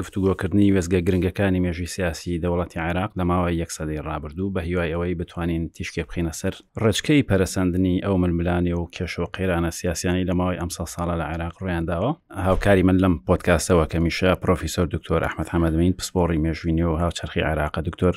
گفتوگۆکردنی وێستگە گرنگەکانی مێژووی سیاسی دەوڵەتی عێراق لە ماوەی یەک سەدەی ڕابردوو بە هیوای ئەوەی بتوانین تیشکێک بخەینە سەر ڕێچکەی پەرەسەندنی ئەو ململانێ و کێشە و قەیرانە سیاسیانەی لە ماوەی ئەم سەد ساڵە لە عێراق ڕوویان داوە. هاوکاری من لەم پۆدکاستەوە کە میشە پرۆفیسۆر دکتۆر ئەحمەد حەمەدەمین پسپۆڕی مێژووی نوێ و هاوچەرخی عێراقە دکتۆر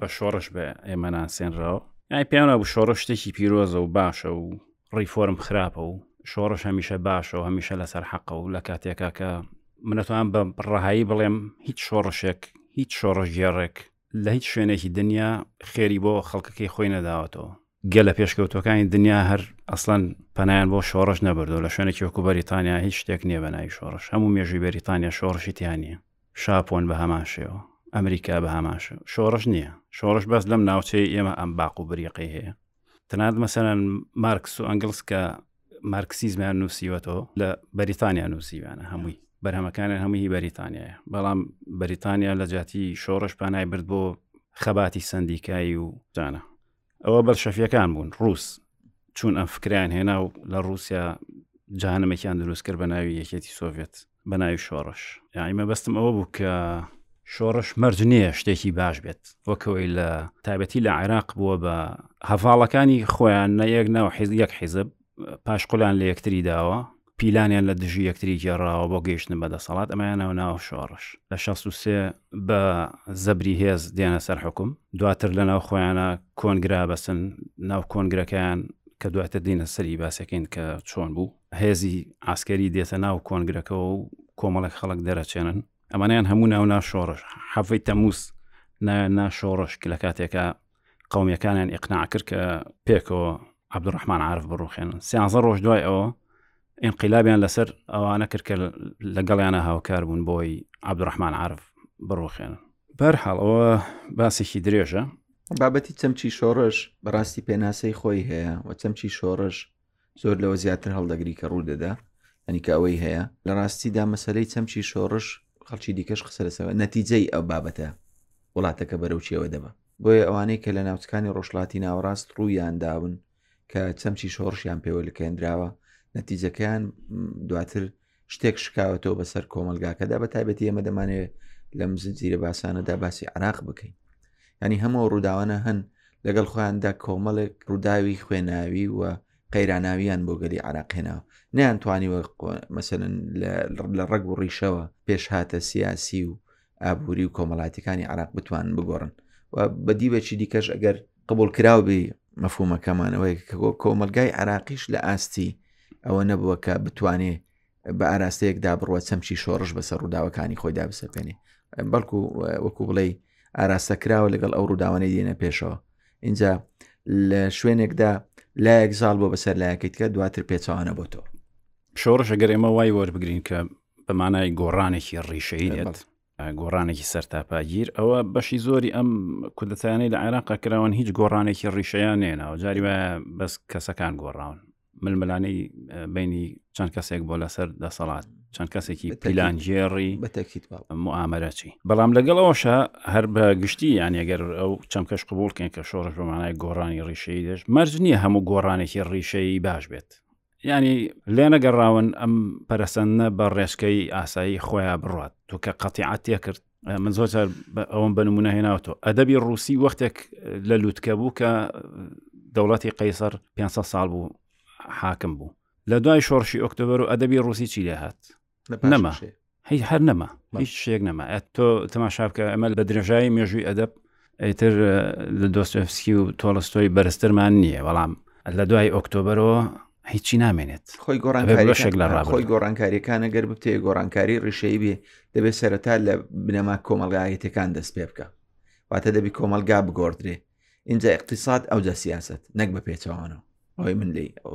بە شۆڕش بە ئێمە ناسێنراوە یای پێیان بوو شۆڕش شتێکی پیرۆزە و باشە و ڕیفۆرم خراپە و شۆڕش هەمیشە باشە و هەمیشە لەسەر حەقە و لە کاتێکا کە منەتوان بە ڕەهایی بڵێم هیچ شۆڕشێک هیچ شۆڕژگێڕێک لە هیچ شوێنێکی دنیا خێری بۆ خەڵکەکەی خۆی نەداوەتەوە گەلە پێشکەوتەکانی دنیا هەر ئەسلەن پەنایان بۆ شۆڕش نەبردو لە شوێنێکی وەکو بەریتانیا هیچ شتێک نییە بە ناوی شۆڕش هەموو مێژوی بەریتانیا شۆڕشی تیانە ژاپۆن بە هەمان شێوە، ئەمریکا بە هەمان شێوە. شۆڕش نییە. شۆڕش بەس لەم ناوچەی ئێمە ئەم باق و بریقەی هەیە. تەنانەت مەسەلەن مارکس و ئەنگلس کە مارکسیزمیان نووسیوەتەوە لە بەریتانیا نووسیویانە هەمووی. بەرهەمەکانیان هەمووی هی بەریتانیایە. بەڵام بەریتانیا لە جیاتی شۆڕش پانای برد بۆ خەباتی سەندیکایی و جانە. ئەوە بەلشەفیەکان بوون ڕووس چون ئەم فکریان هێنا و لە ڕووسیا جانمێکیان دروست کرد بە ناوی یەکێتی سۆڤێت. بە ناوی شۆڕش یاعی مەبەستم ئەوە بوو کە شۆڕش مەرج نییە شتێکی باش بێت وەکەوەی لە تابەتی لە عێراق بووە بە هەڤاڵەکانی خۆیان نە یەک ناو حیز یەک حیزب پاشقلان لە یەکتری داوە پیلانیان لە دژی یەکتری گێڕاوە بۆ گەیشتن بە دەسەڵات ئەمایان ناو ناو شۆڕش لە 16 بە زەبری هێز دێنە سەر حکوم دواتر لە ناو خۆیانە کۆنگرا بەسن ناو کۆنگرەکەیان کە دواتر دینە سەری باسەکەین کە چۆن بوو هێزی عسکەری دێتە ناو کۆنگرەکەەوە و کۆمەڵێک خەڵک دەرەچێنن ئەمانیان هەموو ناو ناشۆڕش حەفەی تەمووس ناشۆڕش لە کاتێکە قومیەکانیان ئقنا کرد کە پێکەوە عبدڕحمان عرف بڕوخێنن سیانزە ڕۆژ دوای ئەوە ئینقلابیان لەسەر ئەوانە کرد کە لەگەڵیانە هاوکار بوون بۆی عبدڕحمان عرف بڕوخێنن بەرحاڵ ئەوە باسێکی درێژە بابەتی چەمچی شۆڕش بەڕاستی پێناسەی خۆی هەیە و چەمچی شۆڕش زۆر لەوە زیاتر هەڵدەگری کە ڕوو دەدا ئەنیکە ئەوەی هەیە لە ڕاستیدا مەسلەی چەمچی شۆڕش خەڵکی دیکەش قسە لەسەوە نەتیجەی ئەو بابەتە وڵاتەکە بەرەو چێوە دەبە بۆیە ئەوانەی کە لە ناوچکانی ڕۆژلاتی ناوەڕاست ڕوویان داون کە چەمچی شۆڕشیان پێوە لکەێنراوە نەتیجەکەیان دواتر شتێک شکاوەتەوە بەسەر کۆمەلگاکەدا بە تایبەتی ئێمە دەمانێت لەم زنجیرە باسانەدا باسی عراق بکەین ینی هەموو ڕووداوانە هەن لەگەڵ خۆیاندا کۆمەڵێک ڕووداوی خوێناوی و قەیراناویان بۆ گەلی عراقێنەوە نیان توانی وە مەسەن لە ڕەگ و ڕیشەوە پێشهاتە سیاسی و ئابووری و کۆمەڵاتەکانی عراق بتوان بگۆڕن و بەدیوەکی دیکەش ئەگەر قبوڵکراو بی مەفهومەکەمان ئەوەیە کە گۆ کۆمەلگای عراقیش لە ئاستی ئەوە نەبووە کە بتوانێ بە ئاراستەیەکدا بڕوە چەمچی شۆڕش بەسەر ڕووداوەکانی خۆیدا بسەپێنێ بەڵکو وەکو بڵێ ئاراستە کراوە لەگەڵ ئەو ڕووداوانەی دێنە پێشەوە اینجا لە شوێنێکدا لایەک زاڵ بۆ بەسەر لایەکەیت کە دواتر پێچوانە بۆ تۆ شۆڕش ئەگەر ئێمە وای وەربگرین کە بەمانای گۆڕانێکی ڕیشەیت گۆڕانێکی سەرتاپاگیر ئەوە بەشی زۆری ئەم کودەتانەی لە عێراق کراون هیچ گۆڕانێکی ڕیشەیان نێنەوە جاری وایە بەس کەسەکان گۆڕاون ململانەی بینی چەند کەسێک بۆ لەسەر دەسەڵات چەند کەسێکی پیلانجێڕی بەتەکیت معامەرەچی بەڵام لەگەڵ ئەوشە هەر بە گشتی یانەگەر ئەو چەمکەش قبولکەن کە شۆڕش بەمانای گۆڕانی ڕیشەی دەش مەرج نییە هەموو گۆڕانێکی ڕیشەی باش بێت یانی لێنەگەڕاون ئەم پەرەسەندنە بە ڕێچکەی ئاسایی خۆیان بڕات تۆ کە قەتیعات تێکرد من زۆر جار ئەوم بنمونە هێناوتەوە ئەدەبی ڕوسی وەختێک لە لووتکە بوو کە دەوڵەتی قەیسەر 500 ساڵ بوو حاکم بوو لە دوای شۆڕشی ئۆکتۆبر و ئەدەبی ڕوسی چی لێهات نەما هیچ هەر نەما هیچ شتێک نەما تۆ تەماشاکە ئەمە بە درێژایی مێژووی ئەدەب ئەیتر لە دۆستۆفسکی و تۆڵستۆی بەرزترمان نییە بەڵام لە دوای ئۆکتۆبرەوە هیچی نامێنێت خۆی گۆڕانکاری گۆڕانکاریەکانە گەر بتێ گۆڕانکاری ڕیشەی بێ دەبێت سەرەتا لە بنەما کۆمەلگایەتەکان دەست پێ بکە واتە دەبی کۆمەلگا بگۆدرێ اینجا اقتصاد ئەوجا سیاست نەک بە پێچوانەوە ئەوی من لی ئەو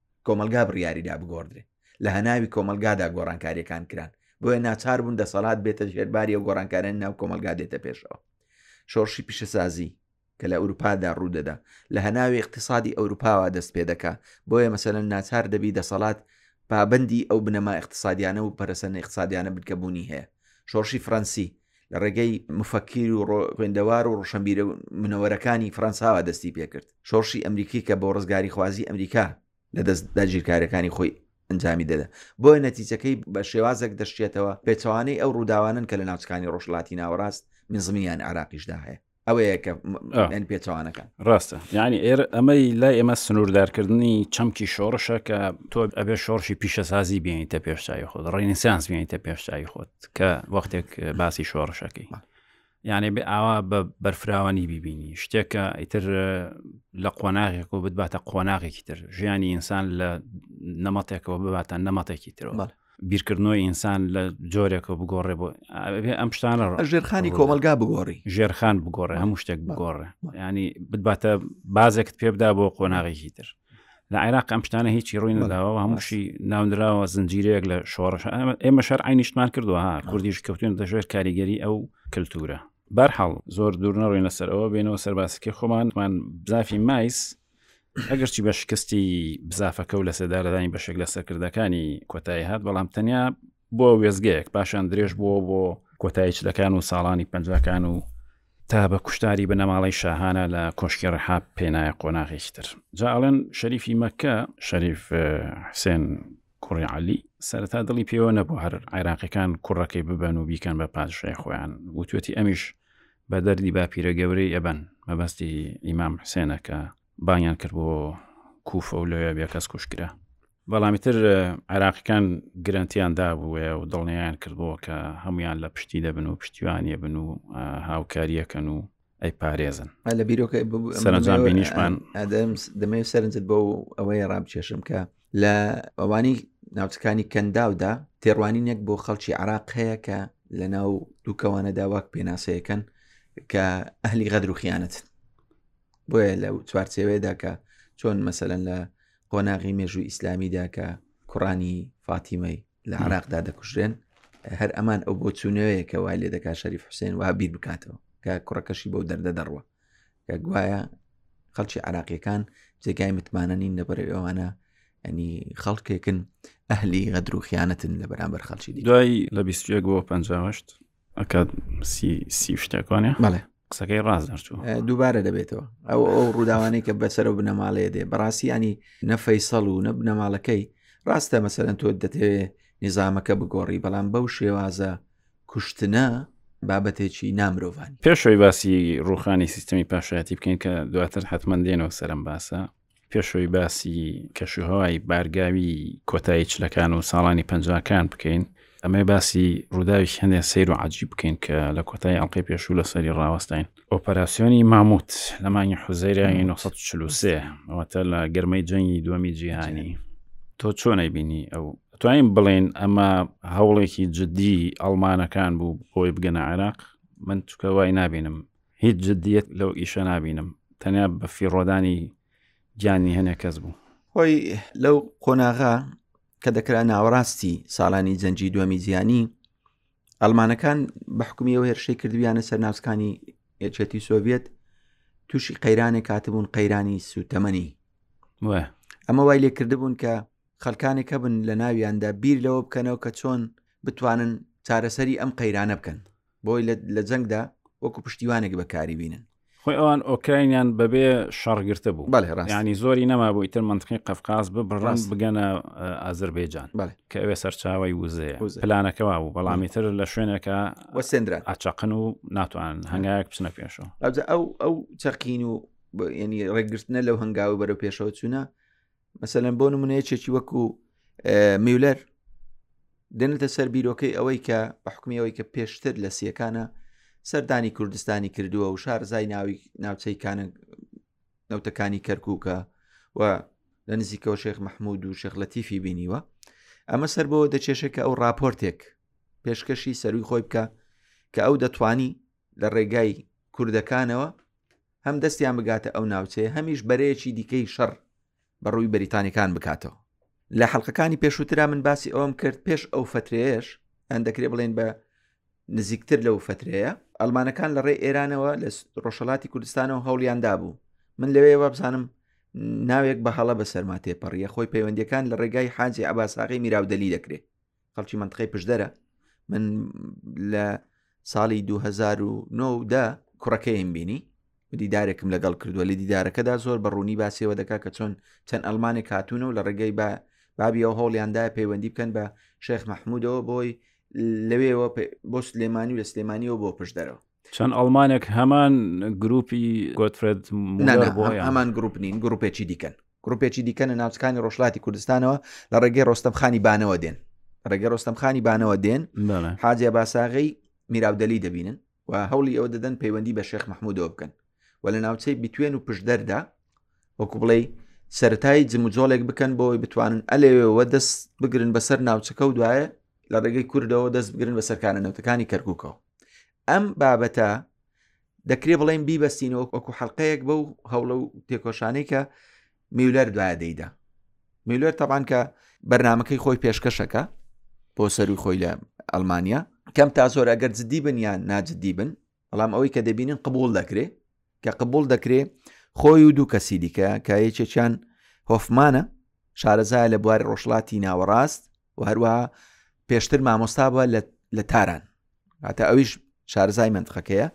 کۆمەڵگا بڕیاریدا بگۆڕدرێ. لە هەناوی کۆمەڵگادا گۆڕانکاریەکان کران، بۆیە ناچار بوون دەسەڵات بێتە ژێر باری ئەو گۆڕانکارانی ناو کۆمەڵگا دێتە پێشەوە. شۆڕشی پیشەسازی کە لە ئەوروپادا ڕوودەدا لە هەناوی اقتصادی ئەوروپاوە دەست پێ دەکا بۆیە مەسەن ناچار دەبی دەسەڵات پابندی ئەو بنەما اقتصادیانە و پەرسەنە اقتصادیانە بکەبوونی هەیە شۆڕشی فرەنسی لە ڕێگەی مفەکیر و خوێندەوار و ڕۆشنبیرە منەوەرەکانی فەرەنساوە دەستی پێکرد شۆڕشی ئەمریکی کە بۆ ڕزگاری خوازی ئەمریکا لە دەست داگیرکارەکانی خۆی ئەنجامی دەدا بۆیە نەتیجەکەی بە شێوازێک دەشتێتەوە پێچوانەی ئەو ڕووداوانن کە لە ناوچکانی ڕۆژلاتی ناوەڕاست نزمیان عراقیشدا هەیە ئەوەیە کە ئەن پێچوانەکان ڕاستە یعنی ئێر ئەمەی لای ئێمە سنووردارکردنی چەمکی شۆڕشە کە تۆ ئەبێ شۆڕشی پیشەسازی بینیتە پێشتایی خۆت ڕێنسیانس بینیتە پێشتایی خۆت کە وەختێک باسی شۆڕشەکەی یانێ بێ ئاوا بە بەرفراوانی ببینی شتێکە ئیتر لە قۆناغێک و بتباتە قۆناغێکی تر ژیانی ئینسان لە نەمەتێکەوە بباتە نەمەتێکی ترەوە بیرکردنەوەی ئینسان لە جۆرێکەوە بگۆڕێ بۆ ئەبێ ئەم شتانە ژێرخانی کۆمەلگا بگۆڕی ژێرخان بگۆڕێ هەموو شتێک بگۆڕێ ینی بدباتە بازێکت پێ بدا بۆ قۆناغێکی تر لە عێراق ئەم شتانە هیچی ڕووی نەداوە هەمووشی ناونراوە زنجیرەیەک لە شۆڕش ئێمە شەر عینیشتمان کردووە ها کوردیش کەوتون دەژێر کاریگەری ئەو کللتورە بارحاڵ زۆر دوور نەڕووی لەسەرەوە بێنەوە سەرباسەکەی خۆمانمان بزافی مایس ئەگەرچی بە شکستی بزافەکە و لە سێدارەدانی بەشێک لە سەرکردەکانی کۆتایی هات بەڵام تەنیا بۆ وێزگەیەک پاشان درێژ بووە بۆ کۆتایی چلەکان و ساڵانی پەنجەکان و تا بە کوشتاری بنەماڵی شاهانە لە کۆشکی ڕحاب پێنایە قۆناغێکی تر جاڵێن شەریفی مەکە شەریف حسێن کوڕی عەلی سەرەتا دڵی پێوە نەبوو هەر عێراقیەکان کوڕەکەی ببەن و بیکەن بە پادشای خۆیان وتوێتی ئەمیش بە دەردی باپیرە گەورەی ئەبەن مەبەستی ئیمام حسێنەکە بانیان کرد بۆ کوفە و لەوێ بێکەس کوشکرا بەڵامی تر عێراقیەکان گرنتیان دابووە و دڵنیان کردەوە کە هەمویان لە پشتی دەبن و پشتیوانە بن و هاوکاریەکەن و ئەی پارێزن لە بیرۆکە سەرنجام بینیشمان ئەدەم دەمەوێت سەرنجت بۆ ئەوەیە ڕامکێشم کە لە ئەوانی ناوچەکانی کەنداودا تێڕوانینێک بۆ خەڵکی عراق هەیە کە لە ناو دووکەوانەدا واک پێناسەیەکەن کە ئەهلی غەدر و خیانەت بۆیە لە چوارچێوێدا کە چۆن مەسەەن لە قۆناغی مێژوو ئیسلامیدا کە کوڕانی فاتیمەی لە عراقدا دەکوژرێن هەر ئەمان ئەو بۆ چوونەوەیە کە وای لێ دەکات شەریف حوسێن وا بیر بکاتەوە کە کوڕەکەشی بەو دەردە دەڕوە کە گوایە خەڵکی عراقیەکان جێگای متمانە نین لەبەر ئەوانە ئەنی خەڵکێکن ئەهلی غەدر و خیانەتن لە بەرامبەر خەڵکی دوای لە 20 بۆ 5 ئەکە سی سی شتەکانە بەڵێ قسەکەی ڕاز دەرچوو دووبارە دەبێتەوە ئەو ئەو ڕووداوانەی کە بەسەر و بنەماڵەیە دێ بەڕاستیانی نەفەی سەڵ و نە بنەماڵەکەی ڕاستە مەسەرەن تۆ دەتەوێ نظامەکە بگۆڕی بەڵام بەو شێوازە کوشتنە بابەتێکی نامرۆڤانی پێشەوەی باسی ڕوخانی سیستمی پاشایەتی بکەین کە دواتر حتمما دێنەوە سەرم باسە پێشەوەی باسی کەشوهوای بارگاوی کۆتایی چلەکان و ساڵانی پەنجاکان بکەین ئەمە باسی ڕووداوی هەندێک سیر و عجی بکەین کە لە کۆتای ئەڵلقی پێشوو لە سەری ڕاوەستین ئۆپەراسسیۆنی ماموت لە مانگی حوزەیری 1940 ئەوەتە لە گرمەی جەنگی دووەمی جیهانی تۆ چۆنەی بینی ئەو توانین بڵێن ئەمە هەوڵێکی جددی ئەڵمانەکان بوو بۆی بگەنە عێراق من چکە وای نبینم هیچ جدیت لەو ئیشە نابینم تەنیا بە فیڕۆدانی گیانی هەنێ کەس بوو هۆی لەو قۆناغا کە دەکرا ناوەڕاستی ساڵانی جەنجی دومی زیانی ئەلمانەکان بە حکومیەوە هێرشەی کردویانە سەر ناوسکانی یەکێتی سۆڤێت تووشی قەیرانێک کاتبوون قەیرانی سوتەمەنی ئەمە وای لێ کردبوون کە خەلکانێک هەبن لە ناویاندا بیر لەوە بکەنەوە کە چۆن بتوانن چارەسەری ئەم قەیرانە بکەن بۆی لە جەنگدا وەکو پشتیوانێک بەکاری بینن خۆی ئەوان ئۆکراینیان بەبێ شەڕگرتە بوو ینی زۆری نەما بووی تر منتقی قەفقاز ببڕان بگەنە ئازربێجان کە ئەوێ سەرچاوی وزەیە پلانەکەەوە بوو بەڵامی تر لە شوێنێکە وەسێندرا ئاچقن و ناتوان هەنگایەک بچنە پێشەوە ئەو ئەو چەقین و ینی ڕێگرتنە لەو هەنگاوە بەرە پێشەوە چوونە مەسەلەن بۆ نمونە یەکێکی وەکو میولەر دێنێتە سەر بیرۆکەی ئەوەی کە بە حکمی ئەوەی کە پێشتر لە سیەکانە سەردانی کوردستانی کردووە و شارزای ناوی ناوچەی کانە نەوتەکانی کەرکووکە و لە نزیکەوە شێخ مححمود و شێخ لە تیفی بینیوە ئەمە سەر بۆ دەچێشێک کە ئەو راپۆرتێک پێشکەشی سەروی خۆی بکە کە ئەو دەتوانی لە ڕێگای کوردەکانەوە هەم دەستیان بگاتە ئەو ناوچەیە هەمیش بەرەیەکی دیکەی شەڕ بە ڕووی بەریتانیکان بکاتەوە لە حەڵلقەکانی پێشووترا من باسی ئەوم کرد پێش ئەو فترێش ئەن دەکرێ بڵێن بە نزیکتر لەو فترەیە ئەلمانەکان لە ڕێ ئێرانەوە لە ڕۆژەڵاتی کوردستانەوە هەوڵیاندا بوو من لەوێ وابزانم ناوێک بە هەڵە بە سەرما تێپەڕیە خۆی پەیوەندەکان لە ڕێگای حاجی عباساغی میراودەلی دەکرێت خەڵکی منتقی پشدەرە من لە ساڵی 2009دا کوڕەکەیم بینی دیدارێکم لەگەڵ کردووە لە دیدارەکەدا زۆر بەڕوونی باسیەوە دەکا کە چۆن چەند ئەلمانێک هاتوونە و لە ڕێگەی بە بابیەوە هەوڵیاندا پەیوەندی بکەن بە شێخ مححمودەوە بۆی لەوێەوە بۆ سلێمانی و لە سلێمانیەوە بۆ پشدەرەوە چەند ئەڵمانێک هەمان گروپی گۆتفرێت هەمان گروپ نین گروپێکی دیکەن گروپێکی دیکەن لە ناوچەکانی ڕۆژلاتی کوردستانەوە لە ڕێگەی ڕۆستەمخانی بانەوە دێن ڕێگە ڕۆستەمخانی بانەوە دێن حاجە باساغی میراودەلی دەبینن و هەوڵی ئەوە دەدەن پەیوەندی بە شێخ مححمودەوە بکەن و لە ناوچەی بتوێن و پشدەردا وەکو بڵێ سەتایی جموجۆڵێک بکەن بۆی بتوانن ئەلێەوە دەست بگرن بەسەر ناوچەکە و دوایە لە ڕێگەی کوردەوە دەست بگرن بە سەرکانە نەوتەکانی کەرککەوە ئەم بابەتە دەکرێ بڵێن بیبەستینەوە وەکو حلقەیەک بەو هەوڵە و تێکۆشانەی کە میولەر دوایە دەیدا میولەر تەبان کە بەرنمەکەی خۆی پێشکەشەکە بۆ سەروی خۆی لە ئەلمانیا کەم تا زۆر ئەگەر جددی بن یان ناجددی بن بەڵام ئەوەی کە دەبینن قبول دەکرێ کە قبول دەکرێ خۆی و دوو کەسی دیکە کە یەکێکیان هۆفمانە شارەزای لە بواری ڕۆژلاتی ناوەڕاست و هەروە پێشتر مامۆستا بووە لە تاران هاتە ئەویش شارزای منتقەکەیە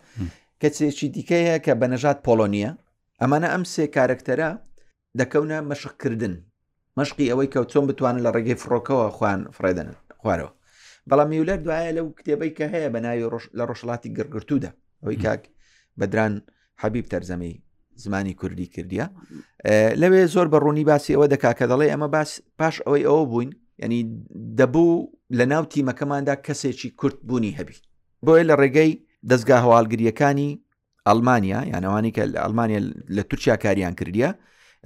کەسێکی دیکەیە کە بەنەژات پۆلۆنیە ئەمانە ئەم سێ کارکتەرە دەکەونە مەشق کردن مەشقی ئەوەی کە چۆن بتوانن لە ڕێگەی فڕۆکەوە خوان فڕێدەن خوارەوە بەڵام میولەر دوایە لەو کتێبەی کە هەیە بە ناوی لە ڕۆژڵاتی گرگرتوودا ئەوی کاک بەدران حەبیب تەرزەمی زمانی کوردی کردیە لەوێ زۆر بە ڕوونی باسی ئەوە دەکا کە دەڵێ ئەمە باس پاش ئەوەی ئەوە بووین ینی دەبوو لە ناو تیمەکەماندا کەسێکی کورت بوونی هەبی بۆیە لە ڕێگەی دەستگا هەواڵگریەکانی ئەلمانیا یان ئەوانی کە لە ئەلمانیا لە تورکیا کاریان کردیە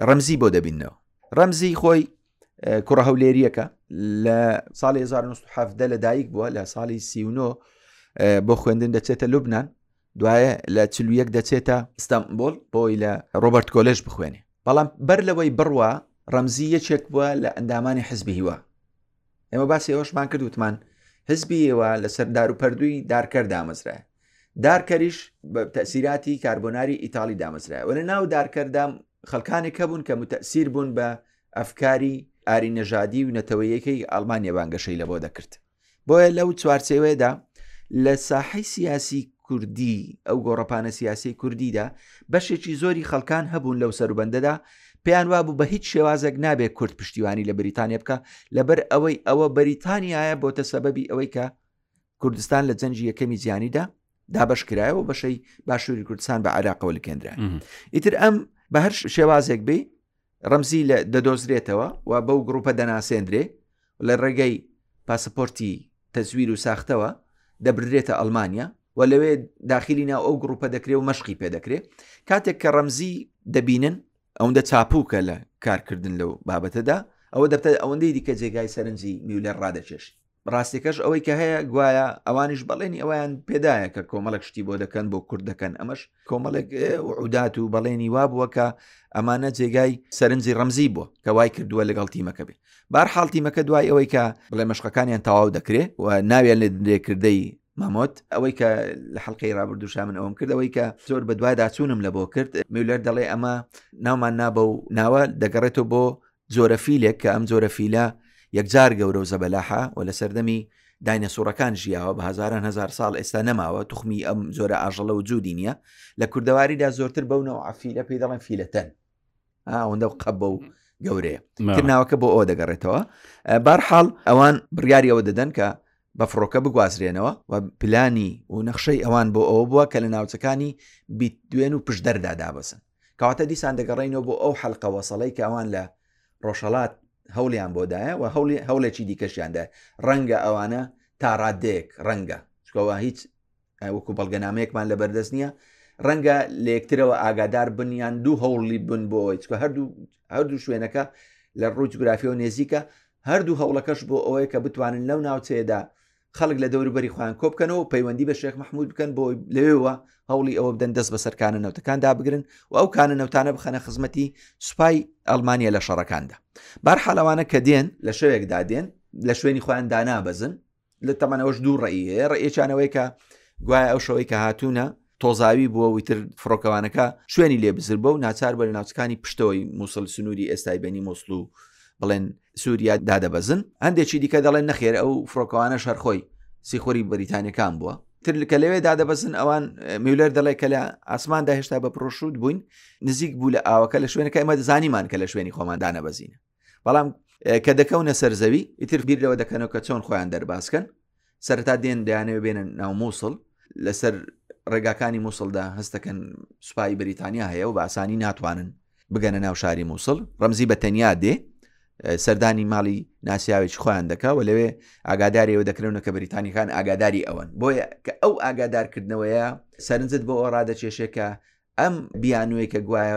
ڕەمزی بۆ دەبینەوە ڕەمزی خۆی کوڕە هەولێریەکە لە ساڵی 1970 لە دایک بووە لە ساڵی سیونۆ بۆ خوێندن دەچێتە لوبناان دوایە لە چلویەک دەچێتە ئستانبول بۆی لە ڕۆبرت کۆلش بخوێنێ بەڵام بەر لەوەی بڕوە ڕەمزی یەکێک بووە لە ئەندامانی حزبی هیوا ئێمە باسی ئەوەشمان کرد وتمان حزبی ئێوە لەسەر داروپەردووی دارکەر دامەزرایە دارکەریش بە تەسیراتی کاربۆناری ئیتالی دامەزرایە وە لە ناو دارکەردا خەڵکانێک هەبوون کە متەسیر بوون بە ئەفکاری ئاری نەژادی و نەتەوەیەکەی ئەلمانیا بانگەشەی لە بۆ دەکرد بۆیە لەو چوارچێوەیەدا لە ساحی سیاسی کوردی ئەو گۆڕەپانە سیاسی کوردیدا بەشێکی زۆری خەڵکان هەبوون لەو سەروبەندەدا پێیان وابوو بە هیچ شێوازێک نابێت کورد پشتیوانی لە بریتانیا بکە لەبەر ئەوەی ئەوە بەریتانیایە بۆتە سەبەبی ئەوەی کە کوردستان لە جەنجی یەکەمی زیانیدا دابش کرایەوە بەشەی باشووری کوردستان بە عراقەوە لکێنرا ئیتر ئەم بە هەر شێوازێک بی ڕەمزی لە دەدۆزرێتەوە و بەو گڕوپە دەناسێندرێ و لە ڕێگەی پاسپۆرتی تەزویر و ساختەوە دەبردرێتە ئەلمانیا و لەوێ داخلی ناو ئەو گڕوپە دەکرێ و مەشقی پێ دەکرێ کاتێک کە ڕەمزی دەبینن ئەوەندە چاپوکە لە کارکردن لەو بابەتەدا ئەوە دەبتە ئەوەندەی دیکە جێگای سەرنجی میولەر ڕادەکێشی ڕاستیەکەش ئەوەی کە هەیە گوایە ئەوانیش بەڵێنی ئەویان پێدایە کە کۆمەڵک شتی بۆ دەکەن بۆ کورد دەکەن ئەمەش کۆمەڵێک عودات و بەڵێنی وا بووە کە ئەمانە جێگای سەرنجی ڕەمزی بووە کە وای کردووە لەگەڵ تیمەکە بێ بار حاڵ تیمەکە دوای ئەوەی کە بڵێ مەشقەکانیان تەواو دەکرێ و ناوێن لە درێکردەی مامۆت ئەوەی کە لە حلقەی رابردوشا من ئەوم کردەوەی کە زۆر بە دوایداچوونم لە بۆ کرد میولەر دەڵێ ئەمە ناومان نابە و ناوە دەگەڕێتەوە بۆ جۆرە فیلێک کە ئەم جۆرە فیلە یەکجار گەورە و زەبەلاحە و لە سەردەمی داینەسوڕەکان ژیاوە بە هەزاران هەزار ساڵ ئێستا نەماوە توخمی ئەم جۆرە ئاژەڵە و جوودی نییە لە کوردەواریدا زۆرتر بەو نەوە عفیلە پێی دەڵێن فیلەتەن ئەوەندە و قەبە و گەورەیە ترناوەکە بۆ ئەوە دەگەڕێتەوە بارحاڵ ئەوان بڕیاریەوە دەدەن کە بە فڕۆکە بگوازرێنەوە و پلانی و نەخشەی ئەوان بۆ ئەوە بووە کە لە ناوچەکانی بیت دوێن و پشدەردا دابسن کەواتە دیسان دەگەڕێینەوە بۆ ئەو حەلقە وەسەڵەی کە ئەوان لە ڕۆژهەڵات هەوڵیان بۆ دایە و هەوڵی هەوڵێکی دیکەشیان دای ڕەنگە ئەوانە تا ڕادەیەک ڕەنگە چکەوە هیچ وەکو بەڵگەنامەیەکمان لە بەردەست نییە ڕەنگە لەکترەوە ئاگادار بنیان دوو هەوڵی بن بۆ ئەوەی چکە هەردوو هەردوو شوێنەکە لە ڕووی جوگرافیەوە نێزیکە هەردوو هەوڵەکەش بۆ ئەوەیە کە بتوانن لەو ناوچەیەدا خەڵک لە دەوروبەری خۆیان کۆبکەنەوە و پەیوەندی بە شێخ مححمود بکەن بۆ لەوێوە هەوڵی ئەوە بدەن دەست بەسەر کانە نەوتەکان دابگرن و ئەو کانە نەوتانە بخەنە خزمەتی سوپای ئەلمانیا لە شەڕەکاندا بار حاڵەوانە کە دێن لە شەوێکدا دێن لە شوێنی خۆیان دانابەزن لە تەمانەوەش دوو ڕێی هەیە ڕێچانەوەی کە گوایە ئەو شەوەی کە هاتوونە تۆزاوی بووە ویتر فڕۆکەوانەکە شوێنی لێ بزر بە و ناچار بە لە ناوچەکانی پشتەوەی مووسڵ سنووری ئێستای بەنی مۆسل و بڵێن سووریا دادەبەزن هەندێکی دیکە دەڵێن نەخێر ئەو فڕۆکەوانە شەرخۆی سیخۆری بەریتانیەکان بووە ترلکە لەوێ دادەبەزن ئەوان میولەر دەڵێ کە لە ئاسماندا هێشتا بە پرۆشوت بووین نزیک بوو لە ئاوەکە لە شوێنەکە ئمە دەزانیمان کە لە شوێنی خۆماندانە بەزینە بەڵام کە دەکەونە سەر زەوی ئیتر بیر لەوە دەکەنەوە کە چۆن خۆیان دەرباسکەن سەرتا دێن دەیانەوە بێنن ناو مووسڵ لەسەر ڕێگاکانی مووسڵدا هەستەکەن سوپایی بریتانیا هەیە و باسانی ناتوانن بگەنە ناو شاری مووسڵ ڕەمزی بە تەنیا دێ سەردانی ماڵی ناسیاوێکی خۆیان دەکا و لەوێ ئاگاداریەوە دەکرێنە کە بریتانیەکان ئاگاداری ئەوەن بۆیە کە ئەو ئاگادارکردنەوەیە سەرنجت بۆ ئەوڕا دەچێشێکە ئەم بیانوێکە گوایە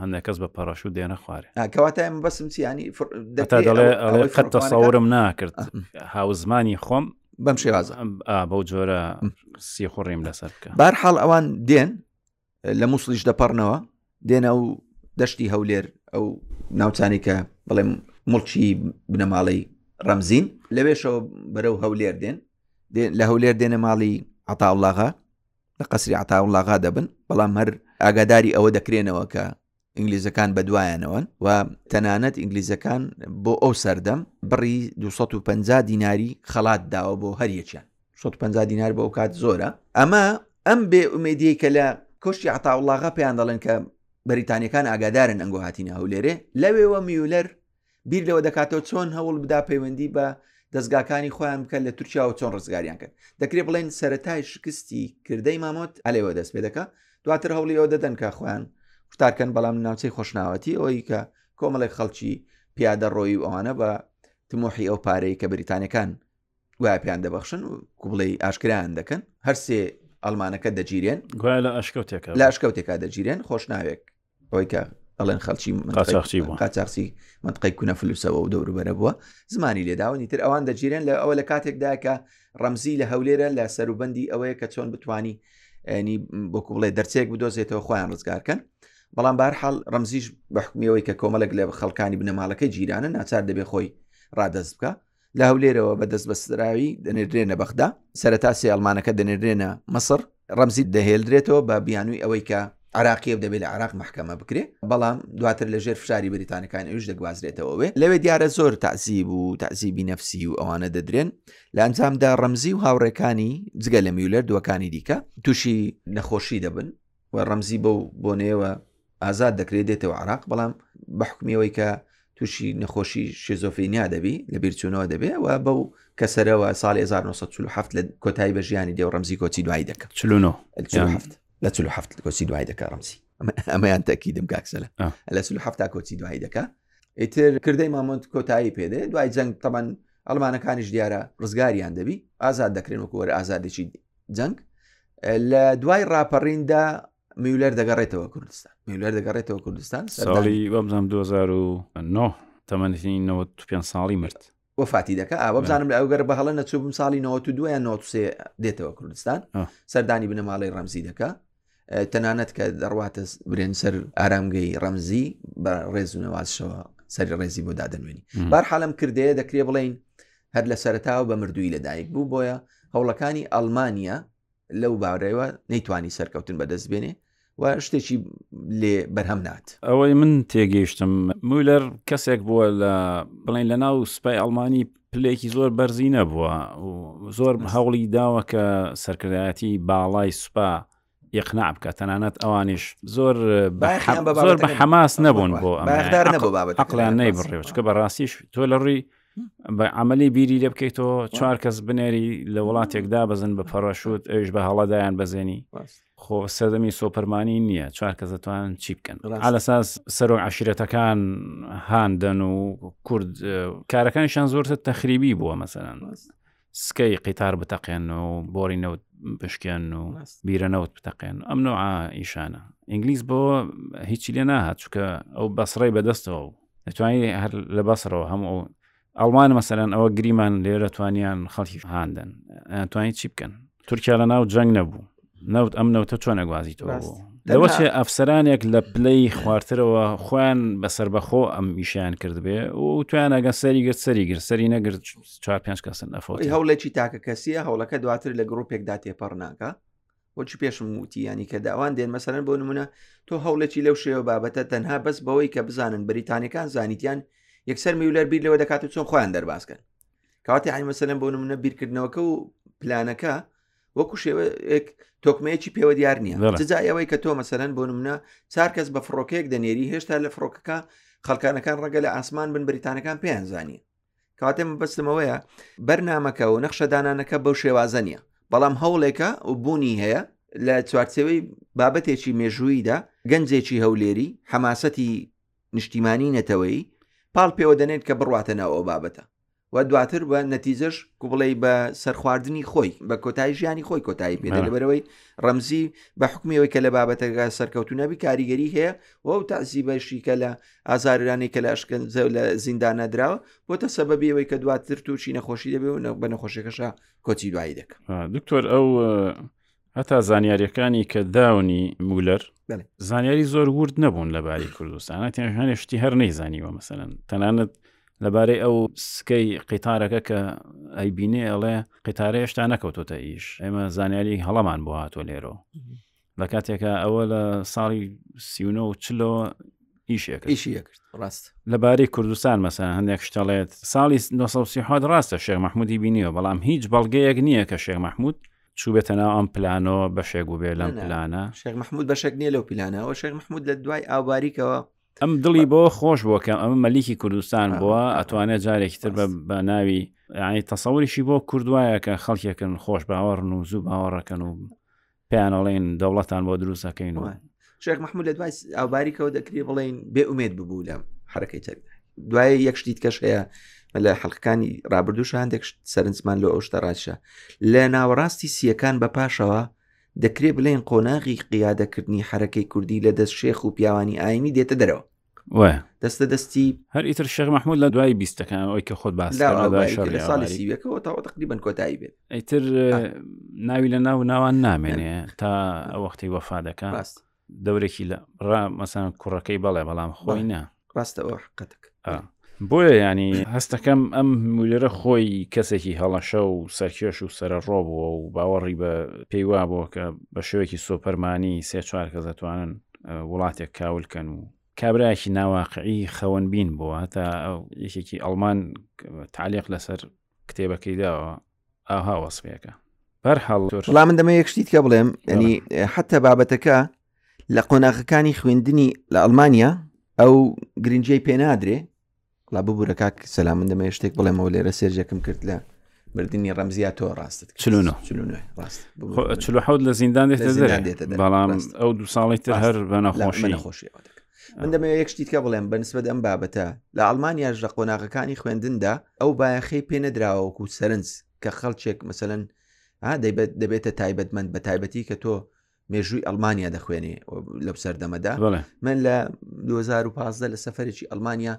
هەندێک کەس بە پەڕەشو دێنە خوارێ کەواتای من بەسم چیانی دەڵێ قەت تەسەورم ناکرد هاوزمانی خۆم بەم شێواز بەو جۆرە سی خۆڕیم لەسەر بکە بار حاڵ ئەوان دێن لە مووسڵیش دەپەڕنەوە دێنە و دەشتی هەولێر ئەو ناوچانی کە بڵێم مڵکی بنەماڵەی ڕەمزین لەوێشەوە بەرەو هەولێر دێن لە هەولێر دێنە ماڵی عتاوڵاغا لە قەسری عتاوڵاغا دەبن بەڵام هەر ئاگاداری ئەوە دەکرێنەوە کە ئینگلیزەکان بەدوایانەوەن و تەنانەت ئینگلیزەکان بۆ ئەو سەردەم بڕی 250 دیناری خەڵات داوە بۆ هەریەکیان 150 دینار بۆ کات زۆرە ئەمە ئەم بێ ئومێدیە کە لە کۆشتی عتاوڵاغا پێیان دەڵێن کە بەریتانیەکان ئاگادارن ئەنگۆ هاتینە هەولێرێ لەوێوە میولەر بیر لەوە دەکاتەوە چۆن هەوڵ بدا پەیوەندی بە دەستگاکانی خۆیان بکەن لە تورکیاوە چۆن ڕزگاریان کرد دەکرێت بڵێن سەتای شکستی کردەی مامۆت ئەلێەوە دەست پێ دەکە دواتر هەوڵی ئەو دەدەن کە خۆیان قوتارکەن بەڵام ناوچەی خۆشناوەتی ئەوەی کە کۆمەڵێک خەڵکی پیادە ڕۆی و ئەوانە بە تمۆحی ئەو پارەی کە بریتانەکان گویا پێیان دەبخشن و کوبڵی ئاشکرایان دەکەن هەرسێ ئەلمانەکە دەگیرێن گویا لە ئەشکەوتێکە لە ئەشکەوتێکا دەگیرێن خۆش ناوێک ئەوەی کە ئەڵێن خەلچی قاچاخچی بوو قاچاخسی منتقی کونە فلوسەوە و دەوروبەرە بووە زمانی لێداوەنی تر ئەوان دەگیرێن لە ئەوە لە کاتێکدا کە ڕەمزی لە هەولێرە لە سەروبندی ئەوەیە کە چۆن بتانی ینی بۆ کوڵێ دەرچێک بدۆزێتەوە خۆیان ڕزگارکەن بەڵام بارحاڵ ڕەمزیش بەحکمیەوەی کە کۆمەلک لە خەڵکانی بنەماڵەکەی جیرانە ناچار دەبێ خۆی ڕادەست بکە لە هەولێرەوە بە دەست بەستراوی دەنێدرێنە بەغدا سەرەتا سێ ئەلمانەکە دەنێدرێنە مەسر ڕەمزی دەهێلدرێتەوە بە بیانووی ئەوەی کە عراقیە و دەبێت لە عراق محکەمە بکرێ بەڵام دواتر لە ژێر فشاری بریتانەکان ئەوش دەگوازرێتەوەێ لەوێ دیارە زۆر تعزیب و تعزیبی نەفسی و ئەوانە دەدرێن لە ئەنجامدا ڕەمزی و هاوڕێکانی جگە لە میولەر دووەکانی دیکە تووشی نەخۆشی دەبن و ڕەمزی بەو بۆنەیەوە ئازاد دەکرێت دێتەوە عراق بەڵام بەحکمیەوەی کە تووشی نەخۆشی شێزۆفرینیا دەبی لە بیرچوونەوە دەبێ و بەو کەسەرەوە ساڵ 1970 لە کۆتایی بە ژیانی دێو ڕەمزی کۆچی دوای دەکە لە کۆچی دوای دەکە ڕەمزی ئەمەیان تەکیدم کاکسەلە لە هەفتا کۆچی دوای دەکە ئیتر کردەی مامۆنت کۆتایی پێدێ دوای جەنگ تەمان ئەڵمانەکانیش دیارە ڕزگاریان دەبی ئازاد دەکرێن وەکوەر ئازادێکی جەنگ لە دوای ڕاپەڕیندا میولەر دەگەڕێتەوە کوردستان میولەر دەگەڕێتەوە کوردستان ساڵی وەبزانام 2009 تەمەنی 95 ساڵی مرد وفاتی دەکە ئەوە بزانم لە ئەوگەر بە هەڵە نەچوبم ساڵی 92 یان 93 دێتەوە کوردستان سەردانی بنەماڵی ڕەمزی دەکە تەنانەت کە دەڕواتە برێن سەر ئارامگەی ڕەمزی بە ڕێزونەوازشەوە سەری ڕێزی بۆ دادەنوێنی بارحالم کردەیە دەکرێ بڵین هەر لە سەرەتاوە بە مردووی لەدایک بوو بۆیە هەوڵەکانی ئەلمانیا لەو باورەوە نەیتوانی سەرکەوتن بەدەست بێنێ و شتێکی لێ بەرهەم نات ئەوەی من تێگەیشتم مولەر کەسێک بووە لە بڵین لە ناو سوپای ئەڵمانی پلێکی زۆر بەرزی نەبووە زۆر هەوڵی داوە کە سەرکردایەتی باڵای سوپا یقنا بکە تەنانەت ئەوانیش زۆر زۆر بە حەماس نەبوون بۆ ئەقلیان نەی بڕێوچکە بەڕاستیش تۆ لە ڕووی بە عملی بیری لێ بکەیتەوە چوار کەس بنێری لە وڵاتێکدا بەزن بە پەڕەشوت ئەوش بە هەڵەدایان بەزێنی خۆ سەدەمی سۆپەرمانی نییە چوار کەس دەتوان چی بکەن لەساس سەرۆک عشرەتەکان هاندەن و کورد کارەکانیشان زۆرتە تەخریبی بووە مەسەران سکەی قیتار بتەقێن و بۆری نەوت بشکێن و بیرە نەوت بتەقێن ئەم نوع ئیشانە ئینگلیس بۆ هیچی لێ ناهات چکە ئەو بەسڕی بەدەستەوە و دەتوانی هەر لە بەسەرەوە هەموو ئەڵمان مەسەرەن ئەوە گریمان لێرە توانیان خەڵکی هاندن توانانی چی بکەن تورکیا لە ناو جەنگ نەبوو نەوت ئەم نەوتە چۆن ئەگوازیتەوە لەوەچێ ئەفسەرانێک لە پلەی خوارترەوە خۆیان بەسەر بەخۆ ئەم ئیشیان کردبێ و تویان ئەگە سەری گرت سەری گرت سەری نەگرت چوار پێنج کەسن ئەفۆی هەوڵێکی تاکە کەسیە هەوڵەکە دواتر لە گرروپێکدا تێپەڕ ناکە وەچی پێشم وتی ینی کە داوان دێن مەسەرەن بۆ نمونە تۆ هەوڵێکی لەو شێوە بابەتە تەنها بەس بەوەی کە بزانن بریتانەکان زانیتیان یەکسەر میولەر بیر لەوە دەکات و چۆن خۆیان دەرباسکەن کاتی عین مەسەلەن بۆ نمونە بیرکردنەوەکە و پلانەکە وەکو شێوە تۆکمەیەکی پێوە دیار نییە جا ئەوەی کە تۆ مەسەرەن بۆ نمونە چار کەس بە فڕۆکەیەک دەنێری هێشتا لە فڕۆکەکە خەڵکانەکان ڕەگە لە ئاسمان بن بریتانەکان پێیان زانی کاتێ بەستمەوەیە بەرنمەکە و نەخشەدانانەکە بەو شێوازە نیە بەڵام هەوڵێکە و بوونی هەیە لە چوارچەوەی بابەتێکی مێژووییدا گەنجێکی هەولێری حەماسەتی نیشتیمانی نەتەوەی پاڵ پێوە دەنێت کە بڕواتە ناو ئەو بابەتە و دواتر بە نەتیزەش کوبڵی بە سەرخواردنی خۆی بە کۆتایی ژیانی خۆی کۆتایی پێ لەبەرەوەی ڕەمزی بە حکمیەوەی کە لە بابەتەکە سەرکەوتونەبی کاریگەری هەیە و ئەو تازیبەشی کە لە ئازارانی کە لە ئەشکن زە لە زیندان نەدراوە بۆ تە سەبەبی ئەوەی کە دواتر تووشی نەخۆشی دەبێ و بە نەخۆشیەکەشە کۆچی دوایی دەکە دکتۆر ئەو هەتا زانیاریەکانی کە داونی مولەر زانیاری زۆر ورد نەبوون لەباری کوردستانە تێنەکانی شتی هەر نەیزانیوە مەسەن تەنانەت لەبارەی ئەو سکەی قیتارەکە کە ئەیبینێ ئەڵێ قیتارە هێشتا نەکەوتۆتە ئیش ئێمە زانیاری هەڵەمان بۆ هاتووە لێرۆ لە کاتێکە ئەوە لە ساڵی سیونە و چلەوە ڕاست لەبارەی کوردستان مەسەن هەندێک شتەڵێت ساڵی 1970 ڕاستە شێخ مححمودی بینیوە بەڵام هیچ بەڵگەیەک نییە کە شێخ مححمود چووبێتە ناو ئەم پلانەوە بەشێک بووبێ لەم پلانە شێخ مححمود بەشێک نییە لەو پلانەوە شێخ مححمود لە دوای ئاوباریکەوە ئەم دڵی بۆ خۆش بۆکەم ئەمە مەلیکی کوردستان بووە ئەتوانێت جارێکی تر بە ناوی ئەی تەسەوریشی بۆ کوردوایە کە خەڵکێکن خۆش باوەڕن و زوو باوەڕەکەن و پێیانەڵێن دەوڵەتان بۆ دروستەکەین و شێخ مححمود لە دوای ئاوباریکەوە دەکری بڵین بێ ئومێد ببوو لەم حرەکەی تر دوای یەک شتیت کەش هەیە لە حەڵکانی رابرردوو شاندێک سەرنجمان لۆ ئەوشتە ڕاشە لە ناوەڕاستی سیەکان بە پاشەوە دەکرێ بڵێن قۆناغی قیادەکردنی حرەکەی کوردی لە دەست شێخ و پیاوانی ئاینی دێتە دەرەوە وایە دەستە دەستی هەر ئیتر شێخ مححمود لە دوای بیستەکان ئەوی کە خۆت باس لا لە دوای شەڕ لە ساڵی شەڕیاواری. سیویەکەەوە تاوە تقریبان کۆتایی بێت ئیتر ناوی لە ناو ناوان نامێنێ تا وەختی وەفا دەکە ڕاست دەورێکی لە ڕا مەسان کوڕەکەی بەڵێ بەڵام خۆی بەڵێ. نا ڕاستەوە حقەتەکە آه. بۆیە ینی هەستەکەم ئەم مولرە خۆی کەسێکی هەڵەشە و سەرکێش و سرە ڕۆ بووە و باوەڕی بە پێی وا بووە کە بە شێوەیەکی سۆپەرمانی سێ چوار کەس دەتوانن وڵاتێک کاولکەن و کابراایکی ناواقعی خەونبین بووە تا یەکێکی ئەڵمان تعلیق لەسەر کتێبەکەی داوە ئاها وەسفەکە بەر حاڵ بەڵام من دەمە یەک شتیتکە بڵێم ینی حتا بابەتەکە لە قۆناغەکانی خوێندنی لە ئەلمانیا ئەو گرنجی پێنادرێ لا ببوورە کاک سەلا من دەمە شتێک بڵێمەوە لێرە سێرجەکەم کرد لە مردنی ڕەمزیا تۆ ڕاستت چلوحوت لە زیندان دێت بەڵام ئەو دو ساڵی تر هەر بەنەخۆشی نەخۆشی من دەمەوێت یەک شتی کە بڵێم بەنسبەت ئەم بابەتە لە ئەڵمانیاش لە قۆناغەکانی خوێندندا ئەو بایەخەی پێ نەدراوەکو سەرنج کە خەڵچێک مەسەن دەبێت دەبێتە تایبەتمەند بە تایبەتی کە تۆ مێژووی ئەلمانیا دەخوێنێ لەو سەردەمەدا من لە 2015 لە سەفرێکی ئەلمانیا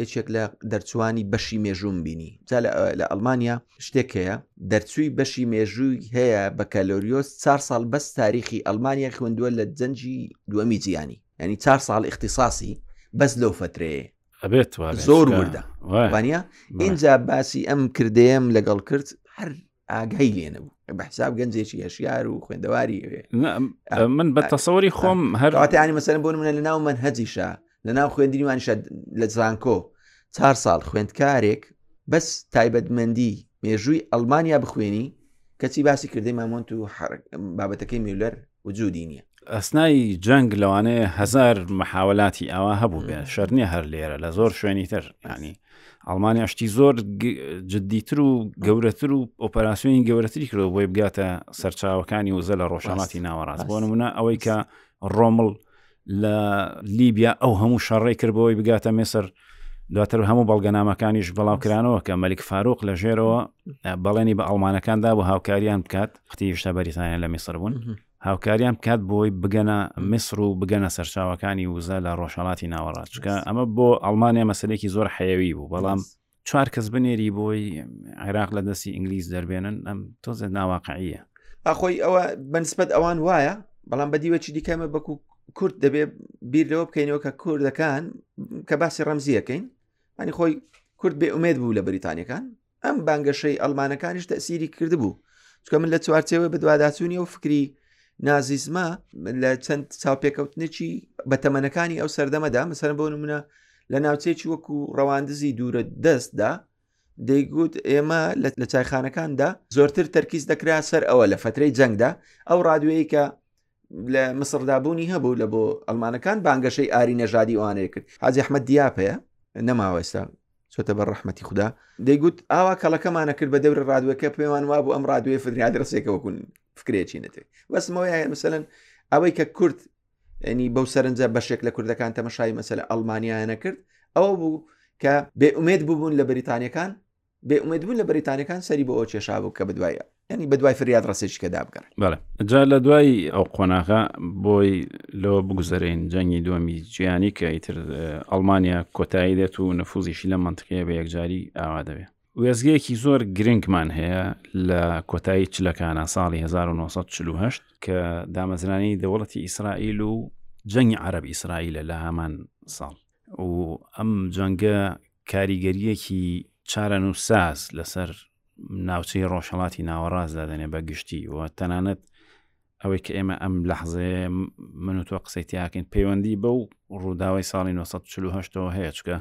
یەکێک لە دەرچوانی بەشی مێژووم بینی جا لە ئەلمانیا شتێک هەیە دەرچووی بەشی مێژووی هەیە بە کەلۆریۆس چار ساڵ بەس تاریخی ئەلمانیا خوندووە لە جەنجی دووەمی جیانی ینی چار ساڵ اختصاصی بەس لەو فترەیە ئەبێت زۆر وردە وانە اینجا باسی ئەم کردەیەم لەگەڵ کرد هەر ئاگای لێ نەبوو بە حساب گەنجێکی هەشیار و خوێندەواری ئەوێ من بە تەسەوەری خۆم هەرواتیانی مەسەرم بۆ منە لە ناو من هەجیشە لە ناو خوێندنیوانیشە لە زانکۆ چار ساڵ خوێندکارێک بەس تایبەتمەندی مێژووی ئەلمانیا بخوێنی کەچی باسی کردی مامۆنت و بابەتەکەی میولەر وجودی نییە ئەسنای جەنگ لەوانەیە هزار مححاولاتی ئاوا هەبوو بێ شەرنیە هەر لێرە لە زۆر شوێنی تر ینی ئەڵمانیا شتی زۆر جددیتر و گەورەتر و ئۆپەراسسیۆنی گەورەتری کردو بۆی بگاتە سەرچاوەکانی وزە لە ڕۆژهڵاتی ناوەڕاست بۆ نمونە ئەوەی کە ڕۆمل لە لیبیا ئەو هەموو شەڕێک کرد بۆی بگاتە میسر دواتر هەموو بەڵگەنامەکانیش بڵاوکرانەوە کە مەلیک فاروق لە ژێرەوە بەڵێنی بە ئەڵمانەکاندا و هاوکاریان بکات ختی شتە بەریتانیا لە میسر بوون هاوکاریان بکات بۆی بگەنە میسر و بگەنە سەرچاوەکانی وزە لە ڕۆژهڵاتی ناوەڕاچکە ئەمە بۆ ئەڵمانیا مەسلێکی زۆر حەیەوی بوو بەڵام چوار کەس بنێری بۆی عێراق لە دەستی ئینگلیز دەربێنن ئەم تۆزە ناواقعیە ئاخۆی ئەوە بەنسبەت ئەوان وایە بەڵام بەدیوەکی دیکەمە بەکو کورد دەبێ بیر لەوە بکەینەوە کە کوردەکان کە باسی ڕەمزیەکەین ئەنی خۆی کورد بێ ئومێد بوو لە بریتانیەکان ئەم بانگەشەی ئەلمانەکانیش تەسیری کردبوو چکە من لە چوارچەوە بەدوواداچوونی و فکری نازیزما لە چەند چاوپێکەوتنێکی بەتەمەنەکانی ئەو سەردەمەدا مەسەر بۆ نمونە لە ناوچەیەکی وەکو ڕەواندزی دوورە دەستدا دەیگوت ئێمە لە چایخانەکاندا زۆرتر تەرکیز دەکرا سەر ئەوە لە فترەی جەنگدا ئەو ڕادوەیە کە لە مسڕدابوونی هەبوو لە بۆ ئەلمانەکان بانگەشەی ئاری نەژادی ئەوانەیە کرد حاجی ئەحمد دیاپەیە نەماوەستا چۆتە بە ڕەحمەتی خوددا دەیگوت ئاوا کەڵەکەمانە کرد بە دەور ڕادوەکە پێمان وا بوو ئەم ڕادوێ فریاد ڕسێکەوەکون فکرێکی نەتێ بەسمەوەیان مثلەن ئەوەی کە کورد ینی بەو سەرنجە بەشێک لە کوردەکان تەمەشای مەسەلە ئەلمانیایانە کرد ئەوە بوو کە بێ ئومێد ببوون لە بریتانیەکان بێ ئومێدبوون لە بریتانەکان سەری بۆ ئەو کێشا بوو کە بدوایە ینی بەدوای فریاد ڕسێچکەدا بگەڕ جا لە دوای ئەو قۆناغا بۆی لەوە بگوزارین جەنگی دووەمی جیانی کە ئیتر ئەلمانیا کۆتایی دێت و نەفوزیشی لە منتقەیە بە یەکجاری ئاوا دەبێت وێستگەیەکی زۆر گرنگمان هەیە لە کۆتایی چلەکانە ساڵی 1940 کە دامەزرانی دەوڵەتی ئیسرائیل و جەنگی عرب ئیسرائیلە لە هامان ساڵ و ئەم جەنگە کاریگەریەکی چارەنووساز لەسەر ناوچەی ڕۆژهڵاتی ناوەڕاست دادێنێ بە گشتی و تەنانەت ئەوەی کە ئێمە ئەم لەحزەیە من و تۆ قسەی تیاکەین پەیوەندی بەو ڕووداوای ساڵی 1940ەوە هەیە چکە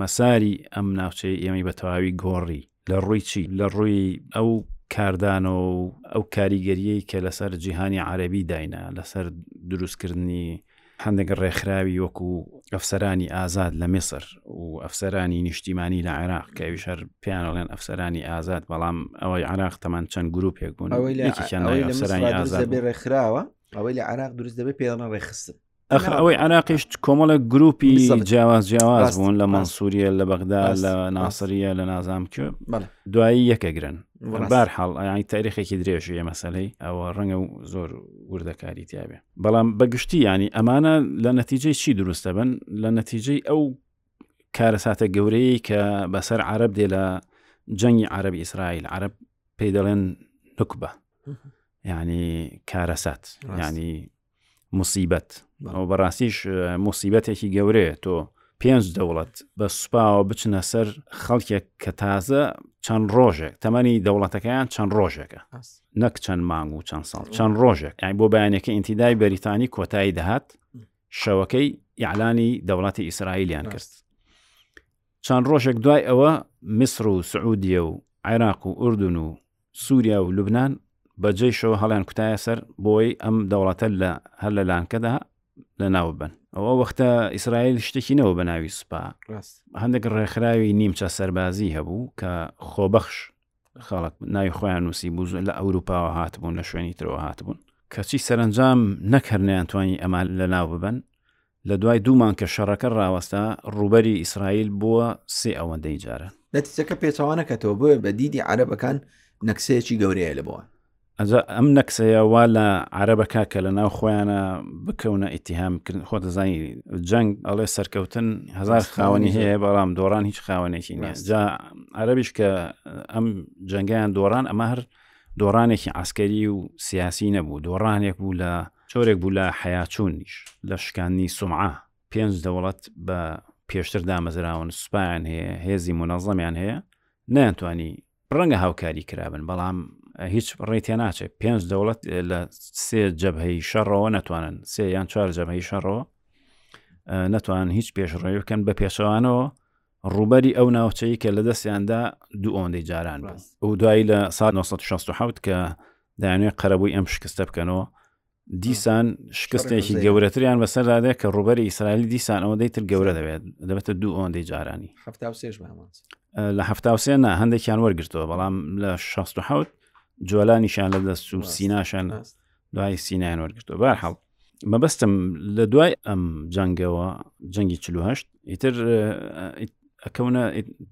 مەساری ئەم ناوچەی ئێمەی بە تەواوی گۆڕی لە ڕووی چی لە ڕووی ئەو کاردانە و ئەو کاریگەریەی کە لەسەر جیهانی عربی داینا لەسەر دروستکردنی هەندێک ڕێکخراوی وەکو ئەفسەرانی ئازاد لە میسر و ئەفسەرانی نیشتیمانی لە عێراق کە ئەویش هەر پێیان ئەڵێن ئەفسەرانی ئازاد بەڵام ئەوەی عراق تەمان چەند گروپێک بوون ئەوەی لە یەکێکیان ئەوەی لە ناوی ئەفسەرانی میسرا دروست ئازاد دەبێ بوو. ڕێکخراوە ئەوەی لە عراق دروست دەبێ پێڵن ڕێخستن ئەخ ئەوەی عراقیش کۆمەڵێک گروپی بالضبط. جیاواز جیاواز راست، بوون لە راست. مەنسووریە لە بەغدا راست، لە راست. ناسریە لە نازام کێ بەڵێ دوایی یەکەگرن راست. بارحاڵ ئەیانی تاریخێکی درێژیە مەسلەی ئەوە ڕەنگە و زۆر وردەکاری تیاابێ بەڵام بە گشتی ینی ئەمانە لە نەتیجەی چی دروست دەبن لە نەتیجەی ئەو کارەساتە گەورەیە کە بەسەر عرب دێ لە جەنگی عرب ئیسرائیل عرب پێی دەڵێن نکبە ینی کارەسات ینی مصیبەت بەڕاستیش مصیبەتێکی گەورەیە تۆ پێنج دەوڵەت بە سوپاوە بچنە سەر خەڵکێک کە تازە چەند ڕۆژێک تەمەنی دەوڵەتەکەیان چەند ڕۆژێکە نەک چەند مانگ و چەند ساڵ چەند ڕۆژێک ئەین بۆ بەیانەکە ئینتیدای بەریتانی کۆتایی دەهات شەوەکەی یعلانی دەوڵەتی ئیسرائیلیان کرد چەند ڕۆژێک دوای ئەوە میسر و سعودیە و عێراق و ئوردون و سوریا و لوبنان بە جەیشەوە هەڵیان کوتایە سەر بۆی ئەم دەوڵەتە لە هەر لە لانکەدا لە ناوبن ئەوە وەختە ئیسرائیل شتێکی نەوە بە ناوی سوپا هەندێک ڕێکخراوی نیمچە سەربازی هەبوو کە خۆبەخش خەڵک ناوی خۆیان نووسی بوو لە ئەوروپاوە هاتبوون لە شوێنی ترەوە هاتبوون کەچی سەرنجام نەکردنیان توانی ئەمان لە ناو ببن لە دوای دوو مانگ کە شەڕەکە ڕاوەستا، ڕووبەری ئیسرائیل بووە سێ ئەوەندەی جاران. نەتیجەکە پێچەوانەکەتەوە، بۆیە بە دیدی عەرەبەکان نەکسەیەکی گەورەیە لە بۆوان. ئەجا ئەم نەکسەیە وا لە عەرەبەکە کە لە ناو خۆیانە بکەونە ئیتیهام کردن، خۆ دەزانی جەنگ ئەڵێ سەرکەوتن هەزار خاوەنی هەیە بەڵام دۆڕان هیچ خاوەنێکی نیە، جا عەرەبیش کە ئەم جەنگیان دۆڕان ئەمە هەر دۆڕانێکی عسکەری و سیاسی نەبوو، دۆڕانێک بوو لە جۆرێک بوو لە حەیاچوونیش لە شکاندنی سومعە، پێنج دەوڵەت بە پێشتر دامەزراون، سوپایان هەیە، هێزی مونەزەمیان هەیە، نەیانتوانی، ڕەنگە هاوکاری کرابن، بەڵام هیچ ڕێی تێناچێت پێنج دەوڵەت لە سێ جەبهەی شەڕەوە نەتوانن سێ یان چوار جەبهەی شەڕەوە نەتوانن هیچ پێشڕەوی بکەن بە پێچەوانەوە ڕووبەری ئەو ناوچەی کە لە دەستیاندا دوو ئەوەندەی جاران بوو ئەو دوایی لە سال 1960 کە دایانوێ قەرەبووی ئەم شکستە بکەنەوە دیسان شکستێکی گەورەتریان بەسەردادێت کە ڕوبەری ئیسرائیل دیسان ئەوەندەی تر گەورە دەبێت دەبێتە دوو ئەوەندەی جارانی لە هەفتاوسێ نا هەندێکیان وەرگرتەوە بەڵام لە 16 جوالانیشان لە دەست و سیناشان دوای سینایان وەرگرتەوە بارحاڵ مەبەستم لە دوای ئەم جەنگەوە جەنگی چهشت ئیتر ئەکەونە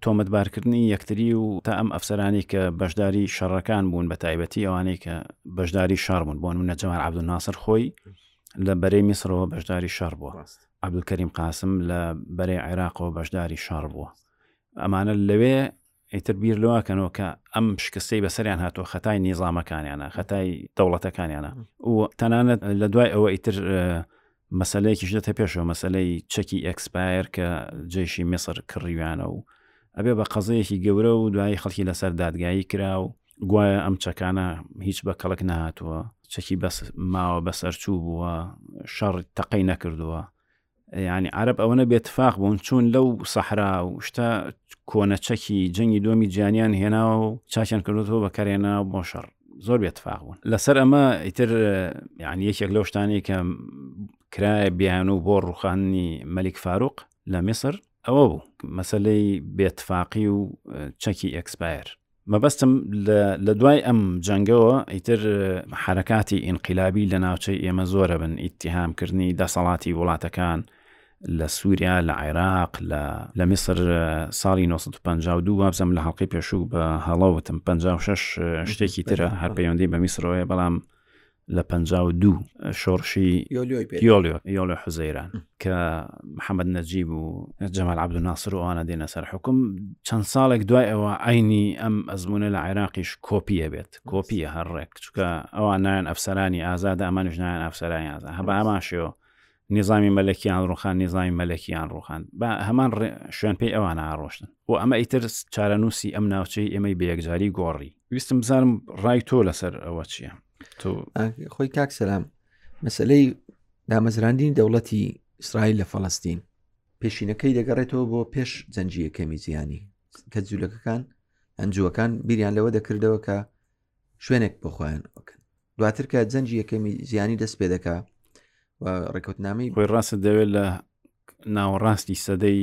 تۆمەتبارکردنی یەکتری و تا ئەم ئەفسەرانی کە بەشداری شەڕەکان بوون بە تایبەتی ئەوانەی کە بەشداری شار بوون بۆن منە جەوان عبدو ناسر خۆی لە بەرەی میسرەوە بەشداری شار بووە عبدولکەریم قاسم لە بەرەی عێراقەوە بەشداری شار بووە ئەمانە لەوێ ئیتر بیر لەوە کەنەوە کە ئەم شکستەی بەسەریان هاتووە خەتای نیزامەکانیانە خەتای دەوڵەتەکانیانە و تەنانەت لە دوای ئەوە ئیتر مەسلەیەکیش دەتە پێشەوە مەسلەی چەکی ئەکسپایر کە جێشی میسر کڕیویانە و ئەبێ بە قەزەیەکی گەورە و دوایی خەڵکی لەسەر دادگایی کرا و گوایە ئەم چەکانە هیچ بە کەڵک نهاتووە چەکی بەس ماوە بەسەرچوو بووە شەڕ تەقەی نەکردووە یانی عرب ئەوەنە بێتفاق بوون چوون لەو سەحرا و شتە کۆنە چەکی جەنگی دۆمی جیانیان هێناوە و چاچیان کردوەوە بە کەرێنا بۆ شەڕ زۆر بێتفاق بوون لەسەر ئەمە ئیتر یعنی یەکێک لەو شتانی کە کرایە بیان و بۆ ڕوخانی مەلیک فاروق لە میسر ئەوە بوو مەسلەی بێتفاقی و چەکی ئەکسپایر مەبەستم لە دوای ئەم جەنگەوە ئیتر حرەکاتی ئینقلابی لە ناوچەی ئێمە زۆرە بن ئیتیهامکردنی دەسەڵاتی وڵاتەکان لە سووریا لە عێراق لە میسر ساڵی 1952 وابزەم لە هەڵقی پێشوو بە هەڵەوتم 56 شتێکی ترە هەر پەیوەندی بە میسرۆیە بەڵام لە پ و دوو شۆڕشی یۆڵێ حزەیران کە محەممەد نەجیب و جەمال عبد ناسر و ئەوانە دێنە سەر حکوم چەند ساڵێک دوای ئەوە ئاینی ئەم ئەزمونە لە عێراقیش کۆپیە بێت کۆپیە هەر ڕێک چکە ئەوان نایەن ئەفسەرانی ئازاد ئەمانش نایەن ئەفسەرانی ئازا هەباماشەوە نیزامی مەلەکیان ڕوخان نیزامی مەلەکیان ڕوخان بە هەمان شوێن پێی ئەوان ئاڕۆشتن و ئەمە ئیتر چارەنووسی ئەم ناوچەی ئێمەی بەیەکجاری گۆڕی ویستم بزانم ڕای تۆ لەسەر ئەوە چییە تۆ خۆی کاک سەسلام مەسلەی دامەزراندین دەوڵەتی ئیسرائیل لە فەڵستین پێشینەکەی دەگەڕێتەوە بۆ پێش جەنجیەکەمی زیانی کە جوولەکەکان ئەنجوەکان بیریان لەوە دەکردەوە کە شوێنێک بۆ خۆیان ئەوکەن دواتر کە جەنجی یەکەمی زیانی دەست پێ دەکا و ڕێکوتنامەی خۆی ڕاستە دەوێت لە ناوەڕاستی سەدەی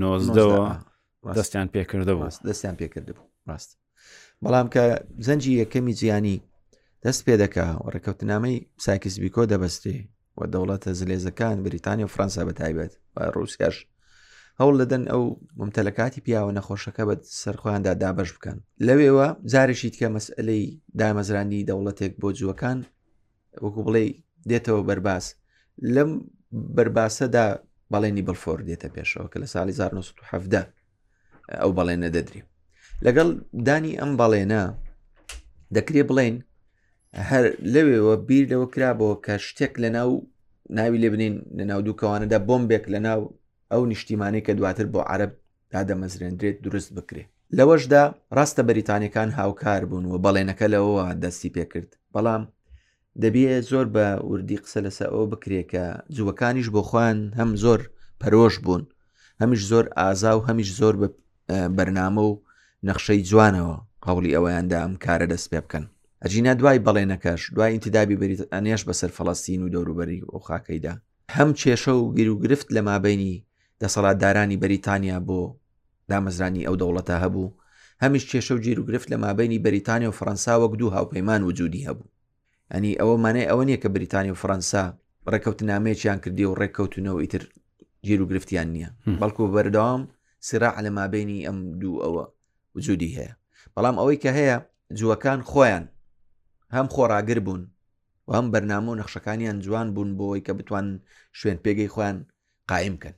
نۆزدەوە دەستیان پێکردەوە دەستیان پێکردبوو ڕاست بەڵام کە زەنجی یەکەمی جیانی دەست پێ دەکا و ڕێککەوتنامەی ساکس بیکۆ دەبەستێ و دەوڵەتە زلێزەکان بریتانیا و فرەنسا بەتایبێت و ڕوسیاش هەوڵ دەدەن ئەو ممتەلەکاتی پیاوە نەخۆشەکە بە سەرخۆیاندا دابش بکەن لەوێوە جارێکی تکە مەسئلەی دامەزرانی دەوڵەتێک بۆ جووەکان وەکو بڵێ دێتەوە بەرباس لەم بەرباسەدا بەڵێنی بڵفۆر دێتە پێشەوە کە لە ساڵی 1970 ئەو بەڵێنە دەدرێ لەگەڵ دانی ئەم بەڵێنە دەکرێ بڵێن هەر لەوێەوە بیر لەوە کرابەوە کە شتێک لە ناو ناوی لێ بنین لە ناو دووکەوانەدا بۆمبێک لە ناو ئەو نیشتیمانی کە دواتر بۆ عرب دادەمەزرێندرێت دروست بکرێ لەوەشدا ڕاستە بەریتانەکان هاوکار بوون و بەڵێنەکە لەوەوە دەستی پێکرد بەڵام دەبێ زۆر بە وردی قسە لەسە ئەوە بکرێت کە جووەکانیش بۆ خۆیان هەم زۆر پەرۆش بوون هەمیش زۆر ئازا و هەمیش زۆر بە بەرنامە و نەخشەی جوانەوە هەوڵی ئەوەیاندا ئەم کارە دەست پێ بکەن ئەجینا دوای بەڵێنەکەش دوای ئینتدابی بریت ئەنێش بەسەر فەڵستین و دەوروبەری و خاکەیدا هەم کێشە و گیروگرفت لە مابینی دەسەڵاتدارانی بەریتانیا بۆ دامەزرانی ئەو دەوڵەتە هەبوو هەمیش کێشە و گیر و گرفت لە مابینی بەریتانیا و فەەنسا وەک دوو هاوپەیمان وجودی هەبوو ئەنی ئەوە مانای ئەوە نییە کە بریتانی و فەەنسا ڕێککەوتنامەیەکیان کردی و ڕێککەوتونە و ئیتر گیر و گرفتیان نییە بەڵکو بەردەوام سرا لە مابینی ئەم دوو ئەوە وجودی هەیە بەڵام ئەوەی کە هەیە جووەکان خۆیان هەم خۆراگر بوون و هەم بەرنامە و نەخشەکانیان جوان بوون بۆی کە بتوان شوێن پێگەی خۆیان قایم بکەن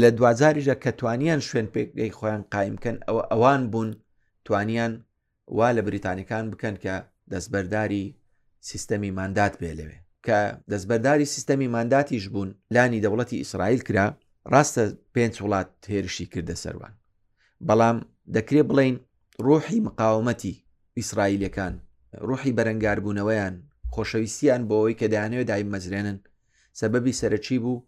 لە دوجاریشە کە توانیان شوێن پێگەی خۆیان قایم بکەن ئەوە ئەوان بوون توانیان وا لە بریتانەکان بکەن کە دەستبەرداری سیستەمی ماندات بێ لەوێ کە دەستبەرداری سیستەمی مانداتیش بوون لانی دەوڵەتی ئیسرائیل کرا ڕاستە پێنج وڵات هێرشی کردە سەروان بەڵام دەکرێ بڵین ڕۆحی مقاومەتی ئیسرائیلەکان ڕوحی بەرەنگاربوونەوەیان خۆشەویستیان بۆەوەی کە دایانەوە دای مەزرێنن سەبەبی سەرەکی بوو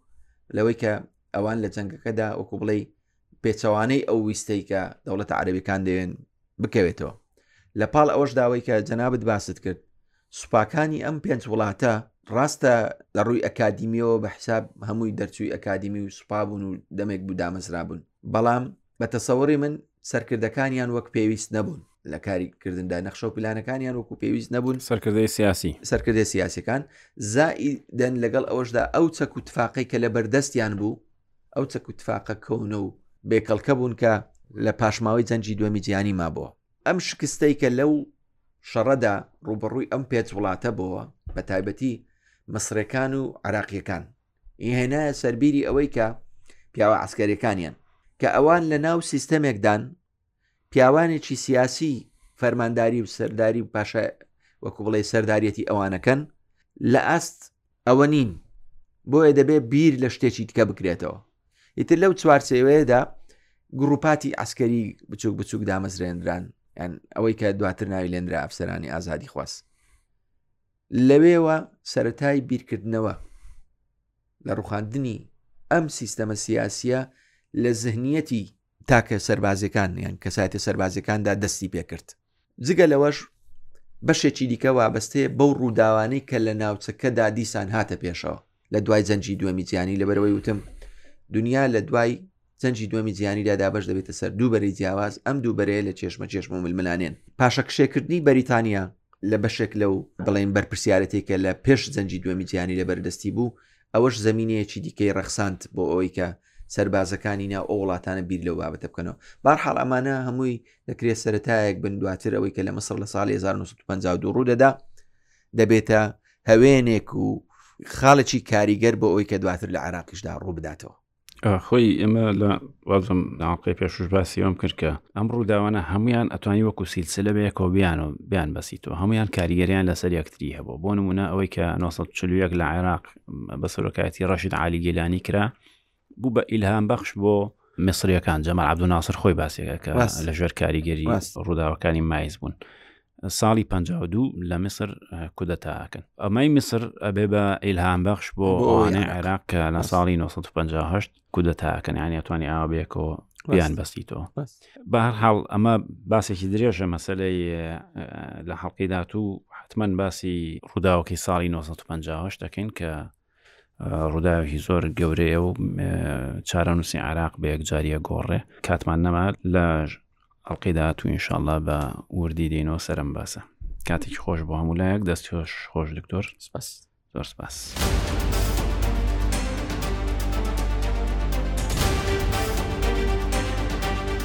لەوەی کە ئەوان لە جەنگەکەدا وەکو بڵێ پێچەوانەی ئەو ویستەی کە دەوڵەت عربیەکان دەوێن بکەوێتەوە لە پاڵ ئەوەش داوای کە جەنابەت باست کرد سوپاکانی ئەم پێنج وڵاتە ڕاستە لە ڕووی ئەکادیمیەوە بە حساب هەمووی دەرچووی ئەکادیمی و سوپابوون و دەمێک بوو دامەزرابوون بەڵام بە تەسەوڕی من سەرکردەکانیان وەک پێویست نەبوون لە کاری کردندا نەخشە و پلانەکانیان وەکو پێویست نەبوون سەرکردەی سیاسی سەرکردی سیاسەکان زائی دەن لەگەڵ ئەوەشدا ئەو چەک و تفاقی کە لە بەردەستیان بوو ئەو چەک و تفاقە کەونە و بێکەڵکە بوون کە لە پاشماوەی جەنجی دووەمی جیانی مابووە ئەم شکستەی کە لەو شەڕەدا ڕوبەڕووی ئەم پێچ وڵاتە بۆوە بە تایبەتی مەسرەکان و عراقیەکان هێنایە سەربیری ئەوەی کە پیاوە عسکەرەکانیان کە ئەوان لە ناو سیستەمێکدان پیاوانێکی سیاسی فەرمانداری و سەرداری و پاشا وەکو بڵێ سەردارەتی ئەوانەکەن لە ئاست ئەوە نین بۆیە دەبێت بیر لە شتێکی دیکە بکرێتەوە ئیتر لەو چوارچەوەیەدا گروپاتی ئەسکەری بچوک بچوک دامەزرێنران یان ئەوەی کە دواتر ناوی لێنرا ئەفسەرانی ئازادی خواست لەوێوە سەتای بیرکردنەوە لە ڕوخاندنی ئەم سیستەمە سیاسیە لە زهنیەتی تاکە سربازەکان یان کەسایەتە سربازەکاندا دەستی پێکرد جگە لەوەش بەشێکی دیکە وابەستەیە بەو ڕووداوانەی کە لە ناوچەکەدا دیسان هاتە پێشەوە لە دوای جەنجی دووەمی جیانی لەبەرەوەی وتم دنیا لە دوای جەنجی دووەمی جیانیدا دابش دەبێتە سەر دوو بەری جیاواز ئەم دوو بەرەیە لە چێشمە چێشم و ململانێن پاشە کشێکردنی بەریتانیا لە بەشێک لەو بڵێن بەرپسیارەتێکە لە پێش جەنجی دووەمی جیانی لە بەردەستی بوو ئەوەش زمینەیەکی دیکەی ڕەخساند بۆ ئەوەی کە سربازەکانی ناو ئەو وڵاتانە بیر لەو بابەتە بکەنەوە بارحاڵ ئەمانە هەمووی دەکرێت سەتایەک بن دواتر ئەوەی کە لە مسر لە ساڵ 1952 ڕوودەدا دەبێتە هەوێنێک و خاڵێکی کاریگەر بۆ ئەوی کە دواتر لە عراقیشدا ڕوو بداتەوە خۆی ئێمە لە وازم ناوقەی پێشوش باسیەوەم کردکە ئەم ڕووداوانە هەمویان ئەتوانی وەکو سیلسە لە بەیەکەوە بیان و بیان بەسیتەوە هەمویان کاریگەریان لەسەر یەکتری هەبوو بۆ نمونە ئەوەی کە 1940 لە عێراق بە سەرۆکایەتی ڕەشید عالیگەلانی کرا بوو بە ئیلهام بەخش بۆ میسریەکان جەمە عبدو ناسر خۆی باسێکە کە لە ژێر کاریگەری ڕووداوەکانی مایز بوون. ساڵی پ دوو لە میسر کودەتاکەن ئەمەی میسر ئەبێ بە ئیلهام بەخش بۆ ئەوانەی عێراق کە لە ساڵی 1950 کودەتاکەن یانیتوانی ئاوا بێکەوە یان بەستیتەوە بەهرحاڵ ئەمە باسێکی درێژە مەسلەی لە حەڵقی داات و حتمما باسی ڕووداوەکەی ساڵی 1950 دەکەین کە ڕووداوێکی زۆر گەورەیە و چارەنووسی عراق بە یەکجاریە گۆڕێ کاتمان نەما لە ئەڵلقەی داهات و ئینشاءله بە وردی دێنەوە سەرم باسە کاتێکی خۆش بۆ هەموو لایەک دەستی خۆش خۆش دکتۆر سپاس زۆر سپاس.